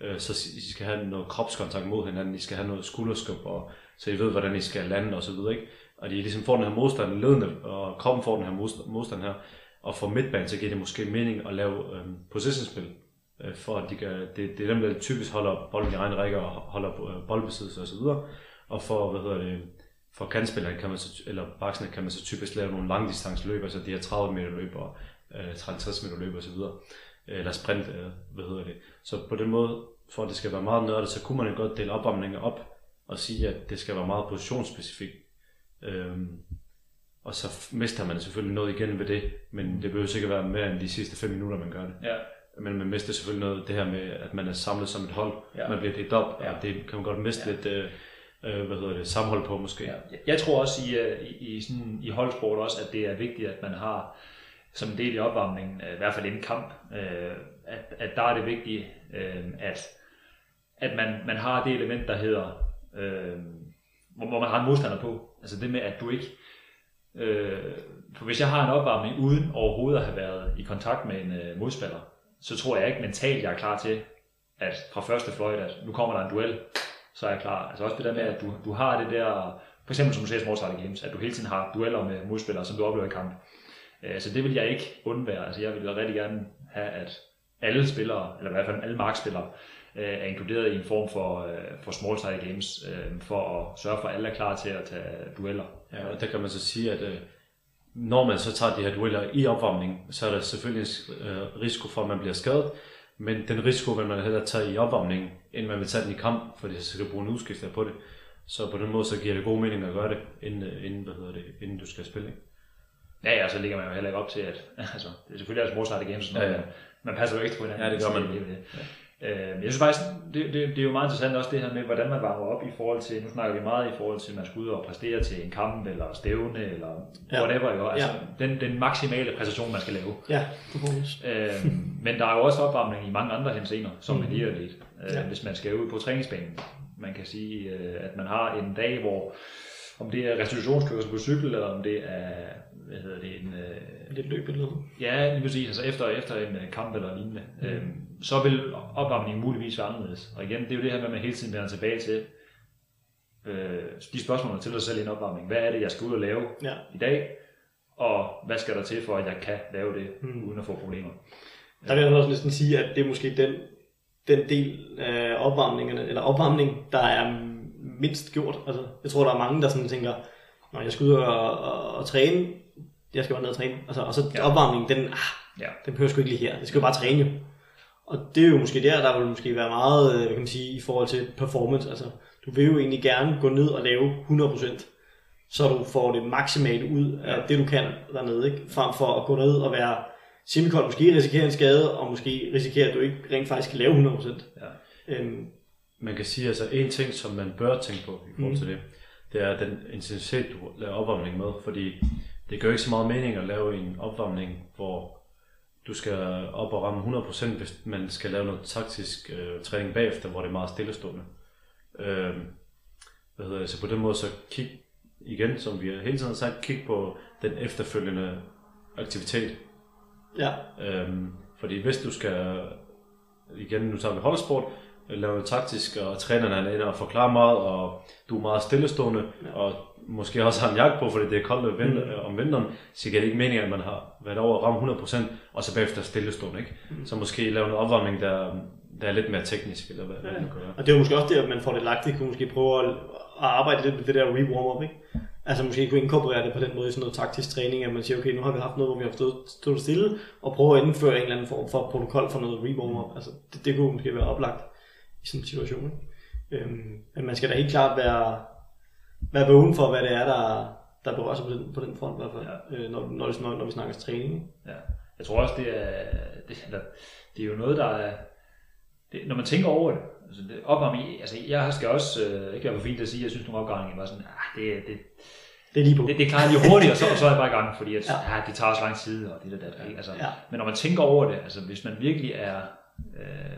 Øh, så I skal have noget kropskontakt mod hinanden, I skal have noget skulderskub, og, så I ved, hvordan I skal lande og så videre, ikke? Og de ligesom får den her modstand ledende, og kroppen får den her modstand, modstand her. Og for midtbanen, så giver det måske mening at lave øh, positionspil, øh, for at de kan, det, det er dem, der typisk holder bolden i egen række og holder øh, boldbesiddelse og så videre. Og for, hvad hedder det, for kandspillerne kan man så, eller baksene kan man så typisk lave nogle langdistanceløb, altså de her 30 meter løb og øh, 50 meter løb og så videre. Eller sprint, øh, hvad hedder det. Så på den måde, for at det skal være meget nørdet, så kunne man godt dele opvarmninger op og sige, at det skal være meget positionsspecifikt. Øhm, og så mister man selvfølgelig noget igen ved det, men det behøver sikkert være mere end de sidste 5 minutter, man gør det. Ja. Men man mister selvfølgelig noget det her med, at man er samlet som et hold. Ja. Man bliver delt op, Ja. og det kan man godt miste ja. lidt øh, øh, hvad hedder det, samhold på måske. Ja. Jeg tror også i, øh, i, i, sådan, i holdsport også, at det er vigtigt, at man har som en del i opvarmningen, øh, i hvert fald inden kamp, øh, at, at der er det vigtigt, øh, at, at man, man har det element, der hedder, øh, hvor, hvor man har en modstander på. Altså det med, at du ikke... Øh, for hvis jeg har en opvarmning uden overhovedet at have været i kontakt med en øh, modspiller, så tror jeg ikke mentalt, jeg er klar til, at fra første fløjt, at nu kommer der en duel, så er jeg klar. Altså også det der med, at du, du har det der, for eksempel som du ser i Small Games, at du hele tiden har dueller med modspillere, som du oplever i kamp. Øh, så det vil jeg ikke undvære. Altså jeg vil rigtig gerne have, at alle spillere, eller i hvert fald alle markspillere, øh, er inkluderet i en form for, øh, for small side games, for at sørge for, at alle er klar til at tage dueller. Ja, og der kan man så sige, at når man så tager de her dueller i opvarmning, så er der selvfølgelig en risiko for, at man bliver skadet, men den risiko vil man hellere tage i opvarmningen, end man vil tage den i kamp, fordi så skal du bruge en udskifter på det. Så på den måde, så giver det god mening at gøre det, inden, øh, inden, hvad hedder det, inden du skal spille. Ikke? Ja, ja, så ligger man jo heller ikke op til, at altså, det er selvfølgelig altså small side games, og sådan noget, Ja, ja. man passer jo ekstra på hinanden. Ja, det gør man. Det det. Øh, jeg synes faktisk, det, det, det, er jo meget interessant også det her med, hvordan man varmer op i forhold til, nu snakker vi meget i forhold til, at man skal ud og præstere til en kamp, eller stævne, eller Ja. whatever, jo. Altså, Ja. den, den maksimale præstation, man skal lave. Ja. Øh, men der er jo også opvarmning i mange andre henseender, som Mhm. mm. en eliteatlet. Øh, ja. Hvis man skal ud på træningsbanen. Man kan sige, øh, at man har en dag, hvor om det er restitutionskørsel på cykel, eller om det er, hvad hedder det, en, øh, Lidt løb eller noget. ja, lige præcis, altså efter, efter en øh, kamp eller lignende, mm. øh, så vil opvarmningen muligvis være anderledes. Og igen, det er jo det her med, at man hele tiden vender tilbage til øh, de spørgsmål, man stiller sig selv i en opvarmning. Hvad er det, jeg skal ud og lave Ja. i dag? Og hvad skal der til for, at jeg kan lave det, Mm. mm. uden at få problemer? Der vil jeg også næsten sige, at det er måske den, den del af opvarmningerne, eller opvarmning, der er mindst gjort. Altså, jeg tror, der er mange, der sådan tænker, når jeg skal ud og, og, og træne, jeg skal bare ned og træne. Altså, og så ja. Opvarmningen, den, ah, Ja. den behøver sgu ikke lige her. Det skal jo bare træne jo. Og det er jo måske der, der vil måske være meget, øh, hvad kan man sige, i forhold til performance. Altså, du vil jo egentlig gerne gå ned og lave 100%, så du får det maksimale ud af Ja. det, du kan dernede, ikke? Frem for at gå ned og være semikold, måske risikere en skade, og måske risikere, at du ikke rent faktisk kan lave 100%. Ja. Øhm, Man kan sige, altså en ting, som man bør tænke på i forhold Mm. til det, det er den intensitet, du laver opvarmning med, fordi det gør ikke så meget mening at lave en opvarmning, hvor du skal op og ramme 100%, hvis man skal lave noget taktisk øh, træning bagefter, hvor det er meget stillestående. Øh, hvad hedder det? Så på den måde så kig igen, som vi hele tiden har sagt, kig på den efterfølgende aktivitet. ja, Øhm, fordi hvis du skal, igen nu tager vi holdsport, lave noget taktisk, og træneren er inde og forklare meget, og du er meget stillestående, Ja. og måske også har en jakke på, fordi det er koldt vind, Mm. om vinteren, så giver det ikke mening, at man har været over at ramme 100%, og så bagefter stillestående. Ikke? Mm. Så måske lave noget opvarmning, der, der er lidt mere teknisk, eller hvad, ja. Hvad man kan gøre. og det er måske også der, at man får det lagt. Det kunne måske prøve at, at arbejde lidt med det der re-warm-up, ikke? Altså måske kunne inkorporere det på den måde i sådan noget taktisk træning, at man siger, okay, nu har vi haft noget, hvor vi har stået, stået stille, og prøve at indføre en eller anden form for protokol for noget re-warm-up. Altså det, det kunne måske være oplagt i sådan en situation, ikke? Øhm, men man skal da helt klart være, være vågen for, hvad det er, der, der berører sig på den, på den front, i hvert fald, ja. øh, når, når, når, når vi snakker træning. ikke? Ja. Jeg tror også, det er, det, eller, det er jo noget, der er... Det, når man tænker over det, altså det opvarmning, altså jeg skal også, øh, ikke være for fint at sige, at jeg synes, nogle opgange var sådan, ah, det, det, Det er lige på. det, det klarer lige hurtigt, og så, og så er jeg bare i gang, fordi at, ja. ah, det tager så lang tid, og det der, der ikke? Altså, Ja. Men når man tænker over det, altså hvis man virkelig er øh,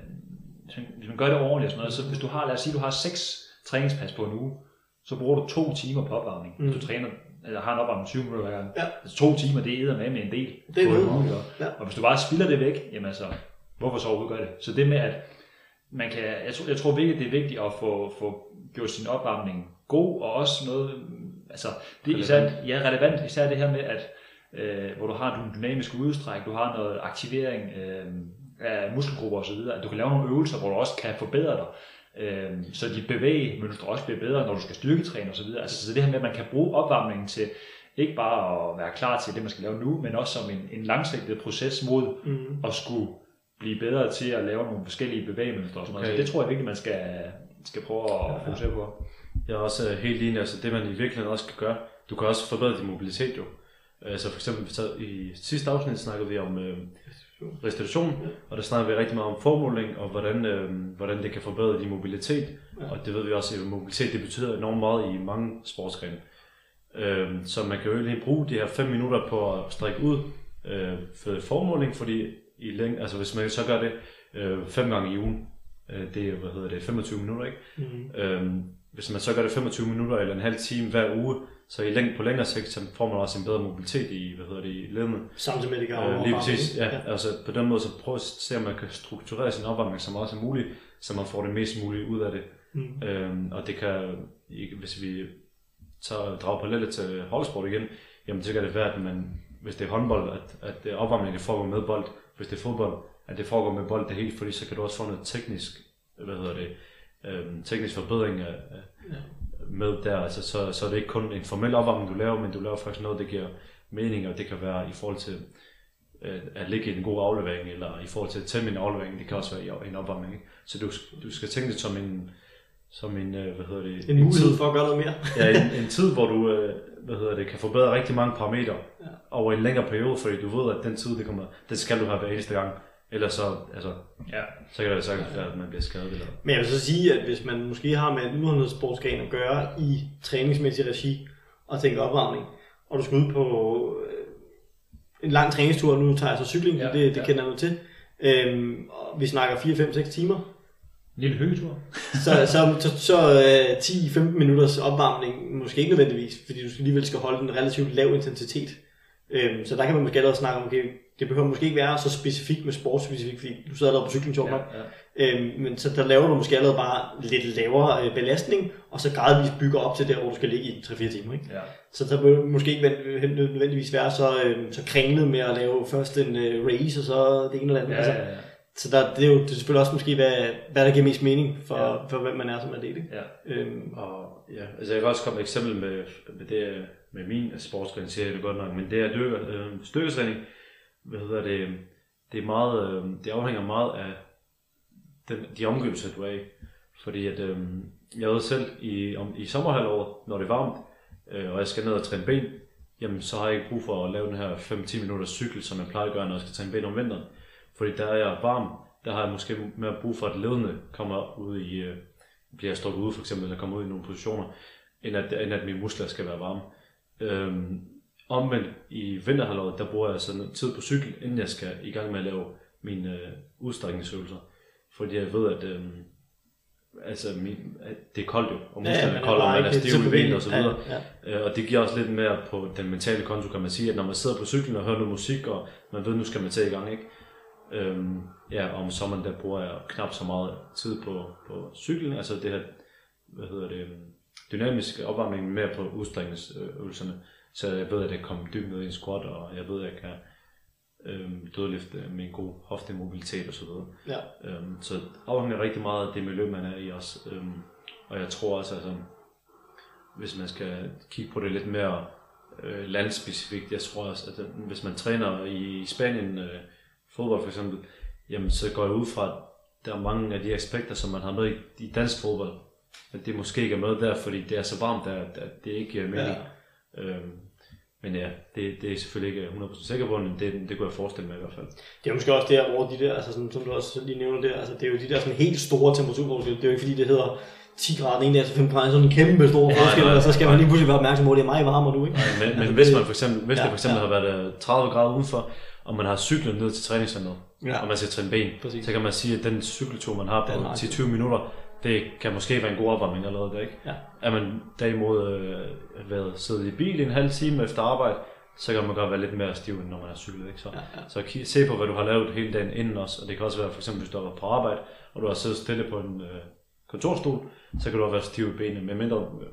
hvis man, hvis man gør det ordentligt og sådan noget, så hvis du har, lad os sige, du har seks træningspas på en uge, så bruger du to timer på opvarmning. Mm. Hvis du træner, eller har en opvarmning 20 minutter hver gang. Ja. Altså to timer, det æder med med en del. Det er en ikke? Ja. Og hvis du bare spilder det væk, jamen altså, hvorfor så overhovedet gøre det? Så det med, at man kan, jeg tror, jeg tror virkelig, det er vigtigt at få, få gjort sin opvarmning god, og også noget, altså, det er især, ja, relevant, især det her med, at øh, hvor du har nogle dynamiske udstræk, du har noget aktivering øh, af muskelgrupper osv., at du kan lave nogle øvelser, hvor du også kan forbedre dig, øh, så dit bevægemønstre også bliver bedre, når du skal styrketræne osv. Altså, så det her med, at man kan bruge opvarmningen til ikke bare at være klar til det, man skal lave nu, men også som en, en langsigtet proces mod Mm. at skulle blive bedre til at lave nogle forskellige bevægemønstre og sådan noget. Okay. Så det tror jeg virkelig, man skal, skal prøve at fokusere på. Jeg er også øh, helt enig, altså det man i virkeligheden også kan gøre, du kan også forbedre din mobilitet jo. Altså for eksempel i sidste afsnit snakkede vi om øh, restitution, og der snakkede vi rigtig meget om formåling, og hvordan, øh, hvordan det kan forbedre din mobilitet. Ja. Og det ved vi også, at mobilitet det betyder enormt meget i mange sportsgrene. Øh, så man kan jo egentlig bruge de her 5 minutter på at strække ud øh, for formåling, fordi i læng- altså hvis man så gør det øh, fem gange i ugen, øh, det er, hvad hedder det, 25 minutter, ikke? Mm. Øhm, hvis man så gør det 25 minutter eller en halv time hver uge, så i læng- på længere sigt, så får man også en bedre mobilitet i, hvad hedder det, i ledene. Samtidig med, at det gør Øh, lige præcis, ikke? ja. Altså på den måde, så prøv at se, om man kan strukturere sin opvarmning så meget som muligt, så man får det mest muligt ud af det. Mm. Øhm, og det kan, hvis vi tager drager paralleller til holdsport igen, jamen så kan det være, at man, hvis det er håndbold, at, at det opvarmning det foregår med bold. Hvis det er fodbold, at det foregår med bold det hele, fordi så kan du også få noget teknisk, hvad hedder det, øhm, teknisk forbedring af, af, Ja. Med der. Altså, så, så er det ikke kun en formel opvarmning, du laver, men du laver faktisk noget, der giver mening, og det kan være i forhold til øh, at ligge i en god aflevering, eller i forhold til at tæmme en aflevering, det kan også være en opvarmning. Ikke? Så du, du skal tænke det som en, som en, øh, hvad hedder det, En mulighed for at gøre noget mere. ja, en, en tid, hvor du øh, hvad hedder det, kan forbedre rigtig mange parametre Ja. ja. over en længere periode, fordi du ved, at den tid, det kommer, den skal du have hver eneste gang. Ellers så, altså, Ja. så kan det sagtens være, at man bliver skadet. Eller... Men jeg vil så sige, at hvis man måske har med en udholdenhedssportsgren at gøre i træningsmæssig regi og tænker opvarmning, og du skal ud på øh, en lang træningstur, nu tager jeg så cykling, ja, Ja, det, det ja. kender jeg nu til, øhm, og vi snakker 4-5-6 timer, En lille hyggetur. så, så, så, så øh, 10-15 minutters opvarmning måske ikke nødvendigvis, fordi du alligevel skal holde en relativt lav intensitet. Øhm, så der kan man måske allerede snakke om, okay, det behøver måske ikke være så specifikt med sportsspecifikt, fordi du sidder allerede på cykling, sjovt nok. ja. Øhm, men så der laver du måske allerede bare lidt lavere øh, belastning, og så gradvist bygger op til der, hvor du skal ligge i 3-4 timer. Ikke? ja. Så der vil måske ikke ven- nødvendigvis være så, øh, så kringlet med at lave først en øh, race, og så det ene eller andet. Ja, altså, ja, ja. så der, det er jo det er selvfølgelig også måske, hvad, hvad der giver mest mening for, Ja. ja. for hvem man er som atlet. Ikke? ja. Øhm, Og ja, altså jeg kan også komme et eksempel med, med det, med min sportsgren, siger jeg det godt nok, men det er dykker, øh, styrketræning, hvad hedder det, det er meget, øh, det afhænger meget af den, de omgivelser, du er i. Fordi at, øh, jeg ved selv i, om, i sommerhalvåret, når det er varmt, øh, og jeg skal ned og træne ben, jamen så har jeg ikke brug for at lave den her 5-10 minutters cykel, som jeg plejer at gøre, når jeg skal træne ben om vinteren. Fordi der er jeg varm, der har jeg måske mere brug for, at ledene kommer ud i, øh, bliver strukket ud for eksempel, eller kommer ud i nogle positioner, end at, end at mine muskler skal være varme. Øhm, omvendt i vinterhalvåret, der bruger jeg sådan tid på cykel, inden jeg skal i gang med at lave mine øh, udstrækningsøvelser. Fordi jeg ved, at, øhm, altså, min, at det er koldt jo, og musklerne er kolde, og man er stiv i benene og så videre. Ja, ja. Øh, Og det giver også lidt mere på den mentale konto, kan man sige, at når man sidder på cyklen og hører noget musik, og man ved, nu skal man til i gang, ikke? Øhm, ja, og om sommeren, der bruger jeg knap så meget tid på, på cyklen, altså det her, hvad hedder det, øhm, dynamisk opvarmning mere på udstrækningsøvelserne, så jeg ved, at jeg kommer dybt ned i en squat, og jeg ved, at jeg kan øhm, dødløfte med en god hoftemobilitet og så videre. ja. Øhm, så afhænger rigtig meget af det miljø, man er i også. Øhm, og jeg tror også, altså, hvis man skal kigge på det lidt mere øh, landspecifikt, jeg tror også, at den, hvis man træner i Spanien øh, fodbold for eksempel, jamen så går jeg ud fra, at der er mange af de aspekter, som man har med i, i dansk fodbold, at det måske ikke er med der, fordi det er så varmt der, at, det ikke giver mening. Ja. Øhm, men ja, det, det er selvfølgelig ikke 100% sikker på, men det, det kunne jeg forestille mig i hvert fald. Det er måske også der, hvor de der, altså sådan, som du også lige nævner der, altså det er jo de der sådan helt store temperaturforskelle. Det er jo ikke fordi, det hedder 10 grader en dag til 5 grader, sådan en kæmpe stor forskel, nej, og så skal nej. man lige pludselig være opmærksom på, at det er meget varmere nu, ikke? Men, men Altså, hvis det- man for eksempel, hvis ja, ja, det for eksempel ja. ja. har været øh, 30 grader udenfor, og man har cyklet ned til træningscenteret, Ja. og man skal træne ben, Præcis. så kan man sige, at den cykeltur, man har på har 10-20 minutter, det kan måske være en god opvarmning allerede der, ikke? Ja. Er man derimod øh, været siddet i bil en halv time efter arbejde, så kan man godt være lidt mere stiv, end når man har cyklet, ikke? Så, Ja, ja. så se på, hvad du har lavet hele dagen inden også, og det kan også være, for eksempel, hvis du har været på arbejde, og du har siddet stille på en øh, kontorstol, så kan du også være stiv i benene, med mindre, øh,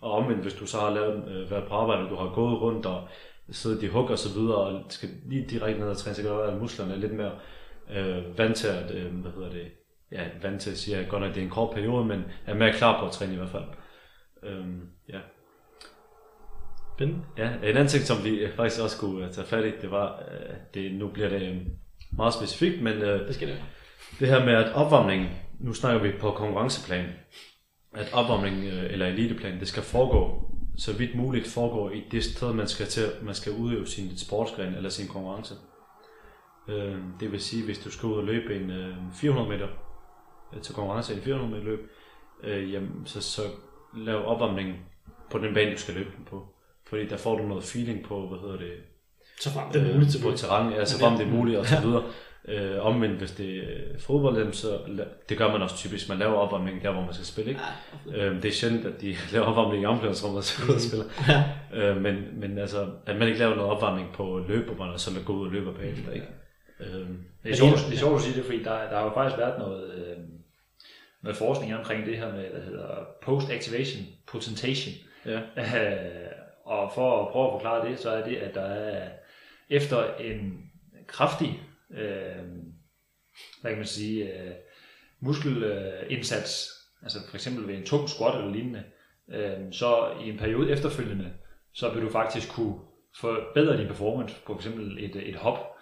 og omvendt, hvis du så har lavet, øh, været på arbejde, og du har gået rundt og siddet i hug og så videre, og skal lige direkte ned og træne, så kan det være, at musklerne er lidt mere øh, vant til at, øh, hvad hedder det, ja, vant til at sige, at godt nok det er en kort periode, men er mere klar på at træne i hvert fald. Øhm, ja. Spændende. Ja, en anden ting, som vi faktisk også kunne øh, tage fat i, det var, øh, det, nu bliver det øh, meget specifikt, men øh, Det skal det det her med, at opvarmningen, nu snakker vi på konkurrenceplan, at opvarmningen øh, eller eliteplan, det skal foregå, så vidt muligt foregå i det sted, man skal til, man skal udøve sin sportsgren eller sin konkurrence. Øh, det vil sige, hvis du skal ud og løbe en øh, 400 meter til konkurrence i en 400 meter løb, øh, jamen, så, så lav opvarmningen på den bane, du skal løbe den på. Fordi der får du noget feeling på, hvad hedder det, Så frem det er muligt til på terræn, ja, så frem det er muligt og så videre. Øh, omvendt, hvis det er fodbold, så det gør man også typisk. Man laver opvarmning der, hvor man skal spille. Ikke? Øh, det er sjældent, at de laver opvarmning i omklædningsrummet, så og spiller. Ja. Øh, men, men altså, at man ikke laver noget opvarmning på løberbånd, og så man går ud og løber bagefter. Ikke? Øh, Det er sjovt, det er sjovt at sige det, fordi der, der har jo faktisk været noget, øh, noget forskning omkring det her med, der hedder post-activation potentation. ja. Øh, og for at prøve at forklare det, så er det, at der er efter en kraftig, øh, hvad kan man sige, øh, muskelindsats, altså for eksempel ved en tung squat eller lignende, øh, så i en periode efterfølgende, så vil du faktisk kunne forbedre din performance på for eksempel et, et hop,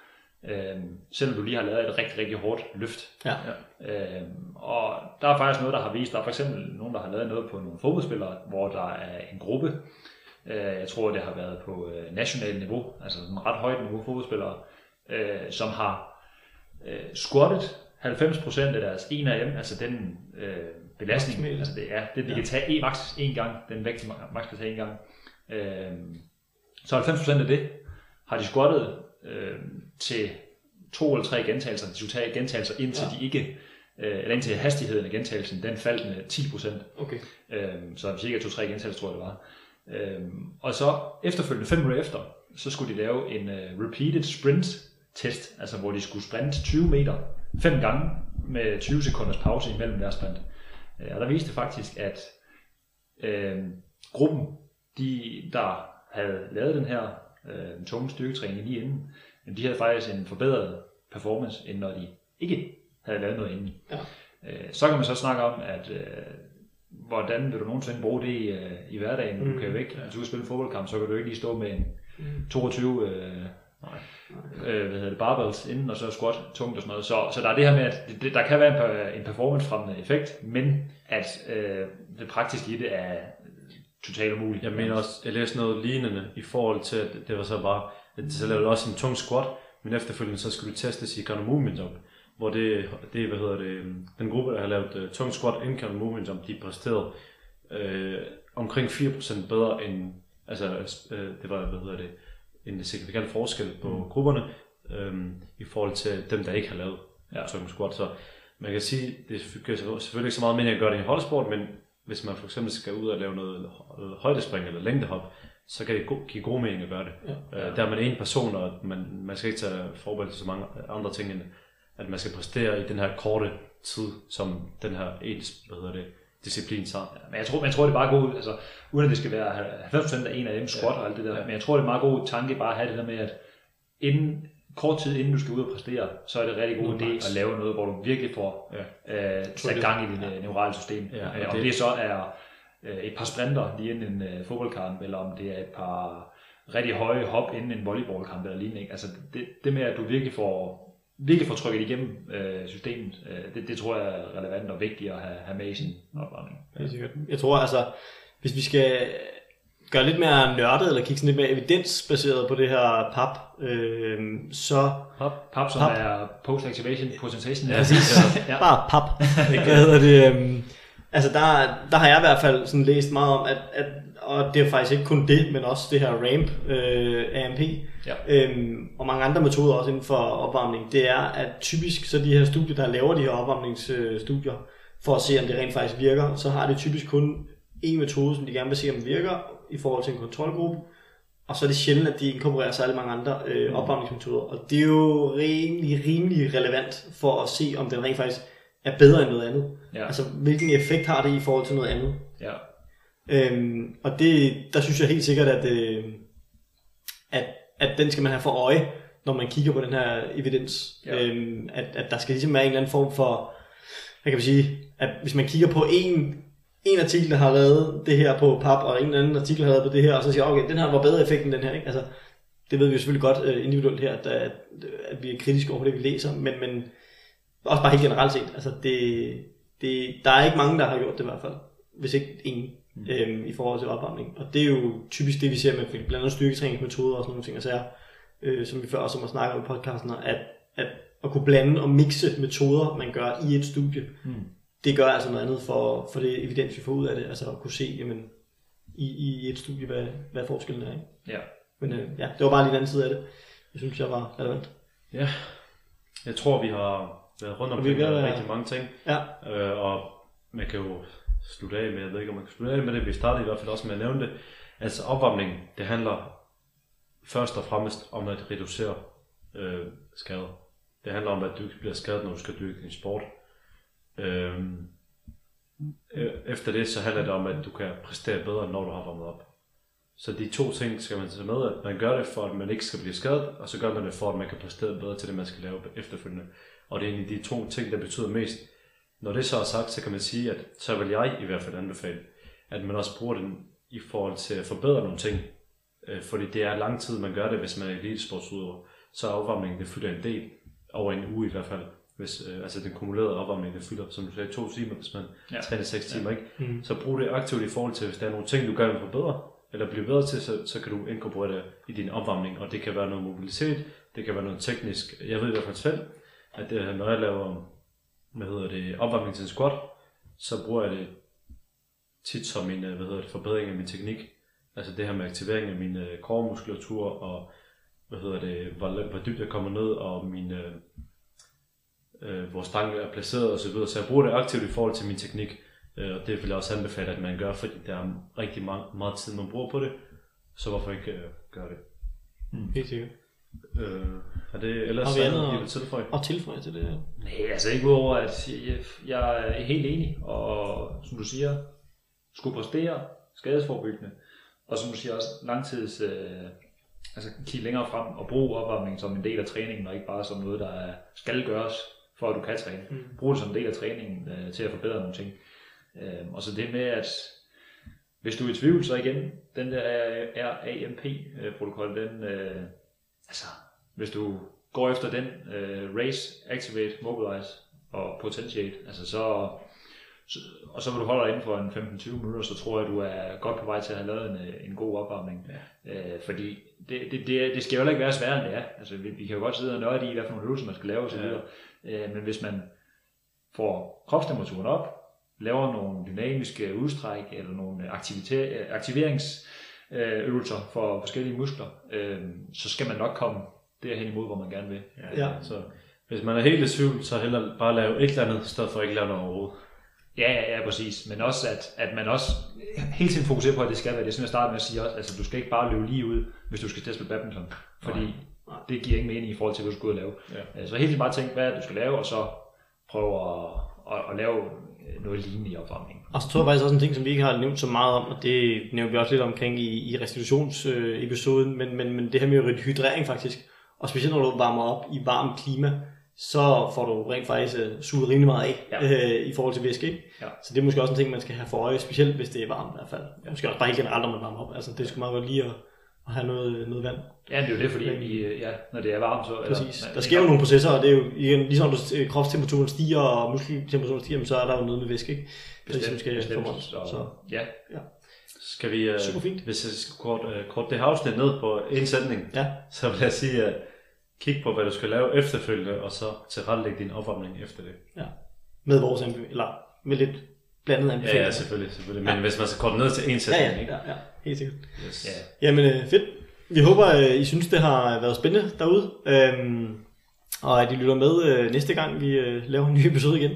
øh, selvom du lige har lavet et rigtig, rigtig hårdt løft. Ja. Øh, og der er faktisk noget, der har vist, der er for eksempel nogen, der har lavet noget på nogle fodboldspillere, hvor der er en gruppe, øh, jeg tror, det har været på øh, nationalt niveau, altså en ret højt niveau fodboldspillere, øh, som har øh, squattet 90% af deres 1RM, altså den øh, belastning, Maksimale. altså det er det, de kan tage en, max en gang, den vægt, de max kan tage en gang. Øh, så 90% af det har de squattet øh, til to eller tre gentagelser. De skulle tage gentagelser indtil Ja. de ikke, øh, eller indtil hastigheden af gentagelsen, den faldt med 10%. Okay. Øhm, så cirka 2-3 gentagelser, tror jeg det var. Øhm, og så efterfølgende, fem minutter efter, så skulle de lave en uh, repeated sprint test, altså hvor de skulle sprinte 20 meter fem gange med 20 sekunders pause imellem deres sprint. Øh, og der viste det faktisk, at øh, gruppen, de, der havde lavet den her øh, tunge styrketræning lige inden, jamen, de havde faktisk en forbedret performance, end når de ikke havde lavet noget inden. Ja. Øh, så kan man så snakke om, at øh, hvordan vil du nogensinde bruge det i, øh, i hverdagen? Mm. Du kan jo ikke, hvis du skal spille en fodboldkamp, så kan du ikke lige stå med en 22 øh, øh, hvad hedder det, barbells inden, og så squat tungt og sådan noget. Så, så der er det her med, at det, der kan være en, en performance-fremmende effekt, men at øh, det praktiske i det er totalt umuligt. Jeg mener også, jeg læste noget lignende i forhold til, at det var så bare, at så lavede også en tung squat, men efterfølgende så skulle du testes i counter movement jump, hvor det, det hvad hedder det, den gruppe, der har lavet uh, tung squat inden counter movement jump, de præsterede øh, omkring 4% bedre end, altså øh, det var, hvad hedder det, en signifikant forskel på mm. grupperne, øh, i forhold til dem, der ikke har lavet Ja. tung squat, så man kan sige, det giver selvfølgelig ikke så meget mening at gøre det i holdsport, men hvis man for eksempel skal ud og lave noget højdespring eller længdehop, så kan det give god mening at gøre det. Ja. Øh, der er man en person, og man, man skal ikke tage forberedt til så mange andre ting, end at man skal præstere i den her korte tid, som den her ens, hvad hedder det, disciplin tager. Men jeg tror, men jeg tror det er bare god, altså uden at det skal være 90% af en af dem squat og alt det der, men jeg tror det er meget god tanke bare at have det der med, at inden, kort tid inden du skal ud og præstere, så er det en rigtig god idé at lave noget, hvor du virkelig får Ja. øh, sat gang i dit ja. neurale system. Ja, øh, og om det, det- så er øh, et par sprinter lige inden en øh, fodboldkamp, eller om det er et par rigtig høje hop inden en volleyballkamp eller lignende. ikke? Altså det, det med, at du virkelig får virkelig får trykket igennem øh, systemet, øh, det, det tror jeg er relevant og vigtigt at have, have med i sin opvarmning. Sikkert. Jeg tror altså, hvis vi skal gøre lidt mere nørdet, eller kigge sådan lidt mere evidensbaseret på det her pap, øh, så Pap, pap som Pap. er post-activation potentation. Præcis. Ja. bare pap. Hvad hedder det? øhm, Altså der, der har jeg i hvert fald sådan læst meget om, at, at og det er faktisk ikke kun det, men også det her ramp øh, AMP Ja. øhm, og mange andre metoder også inden for opvarmning, det er, at typisk så de her studier, der laver de her opvarmningsstudier, for at se, om det rent faktisk virker, så har det typisk kun en metode, som de gerne vil se, om virker i forhold til en kontrolgruppe, og så er det sjældent, at de inkorporerer særlig mange andre øh, opvarmningsmetoder. Og det er jo rimelig, rimelig relevant for at se, om den rent faktisk er bedre end noget andet. Ja. Altså, hvilken effekt har det i forhold til noget andet. Ja. Øhm, og det, der synes jeg helt sikkert, at, øh, at, at den skal man have for øje, når man kigger på den her evidens. Ja. Øhm, at, at der skal ligesom være en eller anden form for, hvad kan vi sige, at hvis man kigger på en, en artikel, der har lavet det her på pap, og en anden artikel, har lavet på det her, og så siger, okay, den her var bedre effekt end den her. Ikke? Altså, det ved vi jo selvfølgelig godt øh, individuelt her, at, at, at vi er kritiske over det, vi læser, men, men også bare helt generelt set. Altså, det, det, der er ikke mange, der har gjort det i hvert fald, hvis ikke ingen, mm. øhm, i forhold til opvarmning. Og det er jo typisk det, vi ser med blandt andet styrketræningsmetoder og sådan nogle ting, altså, øh, som vi før også har snakket om i podcasten, at, at at kunne blande og mixe metoder, man gør i et studie, Mm. Det gør altså noget andet for, for det evidens, vi får ud af det, altså at kunne se, jamen, i, i et studie, hvad, hvad forskellen er. Ikke? Ja. Men øh, ja, det var bare lige den anden side af det. Jeg synes, jeg var relevant. Ja, jeg tror, vi har været rundt omkring vi være- rigtig mange ting. Ja, Øh, og man kan jo slutte af med, jeg ved ikke, om man kan slutte af med det, vi startede i hvert fald også med at nævne det. Altså opvarmning, det handler først og fremmest om at reducere øh, skader. Det handler om, at du ikke bliver skadet, når du skal dyrke din sport. Øhm, øh, efter det, så handler det om, at du kan præstere bedre, når du har varmet op. Så de to ting skal man tage med, at man gør det for, at man ikke skal blive skadet, og så gør man det for, at man kan præstere bedre til det, man skal lave efterfølgende. Og det er egentlig de to ting, der betyder mest. Når det så er sagt, så kan man sige, at så vil jeg i hvert fald anbefale, at man også bruger den i forhold til at forbedre nogle ting. Øh, fordi det er lang tid, man gør det, hvis man er elitesportsudøver. Så er afvarmningen, det fylder en del, over en uge i hvert fald. Hvis, øh, altså den kumulerede opvarmning, det fylder, som du sagde, to timer, hvis man Ja. ja. træner seks timer, ikke? Mhm. Så brug det aktivt i forhold til, hvis der er nogle ting, du gerne vil forbedre, eller blive bedre til, så, så kan du inkorporere det i din opvarmning, og det kan være noget mobilitet, det kan være noget teknisk. Jeg ved i hvert fald selv, at det, når jeg laver hvad hedder det, opvarmning til en squat, så bruger jeg det tit som en øh, hvad hedder det, forbedring af min teknik. Altså det her med aktivering af min øh, core-muskulatur, og hvad hedder det, hvor, hvor dybt jeg kommer ned, og min, øh, øh, hvor stangen er placeret osv. Så, så jeg bruger det aktivt i forhold til min teknik. Øh, og det vil jeg også anbefale, at man gør, fordi der er rigtig meget, meget tid, man bruger på det. Så hvorfor ikke øh, gøre det? helt sikkert. Øh, er det ellers Har vi andet I at- vil tilføje? Og tilføje til det her. Nej, altså ikke udover, at jeg, jeg er helt enig, og som du siger, skulle præstere skadesforbyggende, og som du siger også langtids, øh, altså kigge længere frem og bruge opvarmning som en del af træningen, og ikke bare som noget, der er- skal gøres, for at du kan træne. Mm. Brug det som en del af træningen øh, til at forbedre nogle ting. Øh, og så det med, at hvis du er i tvivl, så igen, den der RAMP-protokol, den, øh, altså, hvis du går efter den, øh, race, activate, mobilize og potentiate, altså så, så, og så vil du holde dig inden for en 15-20 minutter, så tror jeg, du er godt på vej til at have lavet en, øh, en god opvarmning. Ja. Øh, fordi det, det, det, det skal jo heller ikke være sværere end det er. Altså, vi, vi kan jo godt sidde og nørde i, hvad for nogle øvelser man skal lave osv. Ja. Øh, men hvis man får kropstemperaturen op, laver nogle dynamiske udstræk eller nogle aktiveringsøvelser for forskellige muskler, øh, så skal man nok komme derhen imod, hvor man gerne vil. Ja. Så hvis man er helt i tvivl, så hellere bare lave et eller andet, i stedet for ikke lave noget overhovedet. Ja, ja, ja, præcis. Men også, at, at man også hele tiden fokuserer på, at det skal være det, som jeg startede med at sige også. Altså, du skal ikke bare løbe lige ud, hvis du skal til at spille badminton. Fordi Nej. Det giver ingen mening i forhold til, hvad du skal ud og lave. Ja. Øh, Så hele tiden bare tænk, hvad det, du skal lave, og så prøve at, at, at lave øh, noget lignende i opvarmningen. Og så tror jeg faktisk også en ting, som vi ikke har nævnt så meget om, og det nævnte vi også lidt omkring i, i restitutionsepisoden, men, men, men det her med hydrering faktisk, og specielt når du varmer op i varmt klima, så får du rent faktisk uh, suget rimelig meget af Ja. øh, i forhold til væske. Ikke? Ja. Så det er måske også en ting, man skal have for øje, specielt hvis det er varmt i hvert fald. Ja. Måske også bare helt generelt, når man varmer op. Altså, det skal meget godt lige at, at have noget, noget vand. Ja, det er jo det, fordi vi, øh, ja, når det er varmt, så... Præcis. Eller, Der sker jo nogle processer, og det er jo igen, ligesom når du- kropstemperaturen stiger, og muskeltemperaturen stiger, men så er der jo noget med væske, ikke? Ligesom skal bestemt, formås. så, Så, ja, Skal vi, øh, Super fint. hvis jeg skal kort, øh, kort det her afsnit ned på en sætning, ja. så vil jeg sige, at kig på, hvad du skal lave efterfølgende, og så tilrettelægge din opvarmning efter det. med vores eller med lidt blandet Ja, anbefalinger. ja, selvfølgelig, selvfølgelig. Men hvis man skal korte ned til en ja, sætning, ja, ikke? ja, ja, helt sikkert. Yes. Ja. Jamen øh, fedt. Vi håber, øh, I synes, det har været spændende derude. Øhm, og at I lytter med øh, næste gang, vi øh, laver en ny episode igen.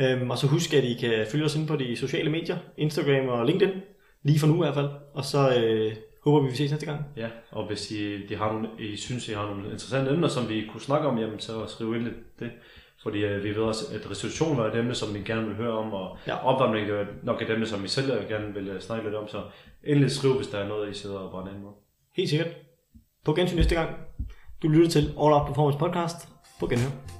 Øhm, og så husk, at I kan følge os ind på de sociale medier, Instagram og LinkedIn. Lige for nu i hvert fald. Og så øh, håber vi, vi ses næste gang. Ja, og hvis I, de har nogle, I synes, I har nogle interessante emner, som vi kunne snakke om, jamen så skriv ind lidt det. Fordi øh, vi ved også, at restitution var et emne, som vi gerne vil høre om, og Ja. opvarmning er nok et emne, som vi selv gerne vil øh, snakke lidt om. Så endelig skriv, hvis der er noget, I sidder og brænder ind med. Helt sikkert. På gensyn næste gang. Du lytter til All Out Performance Podcast. På genhør.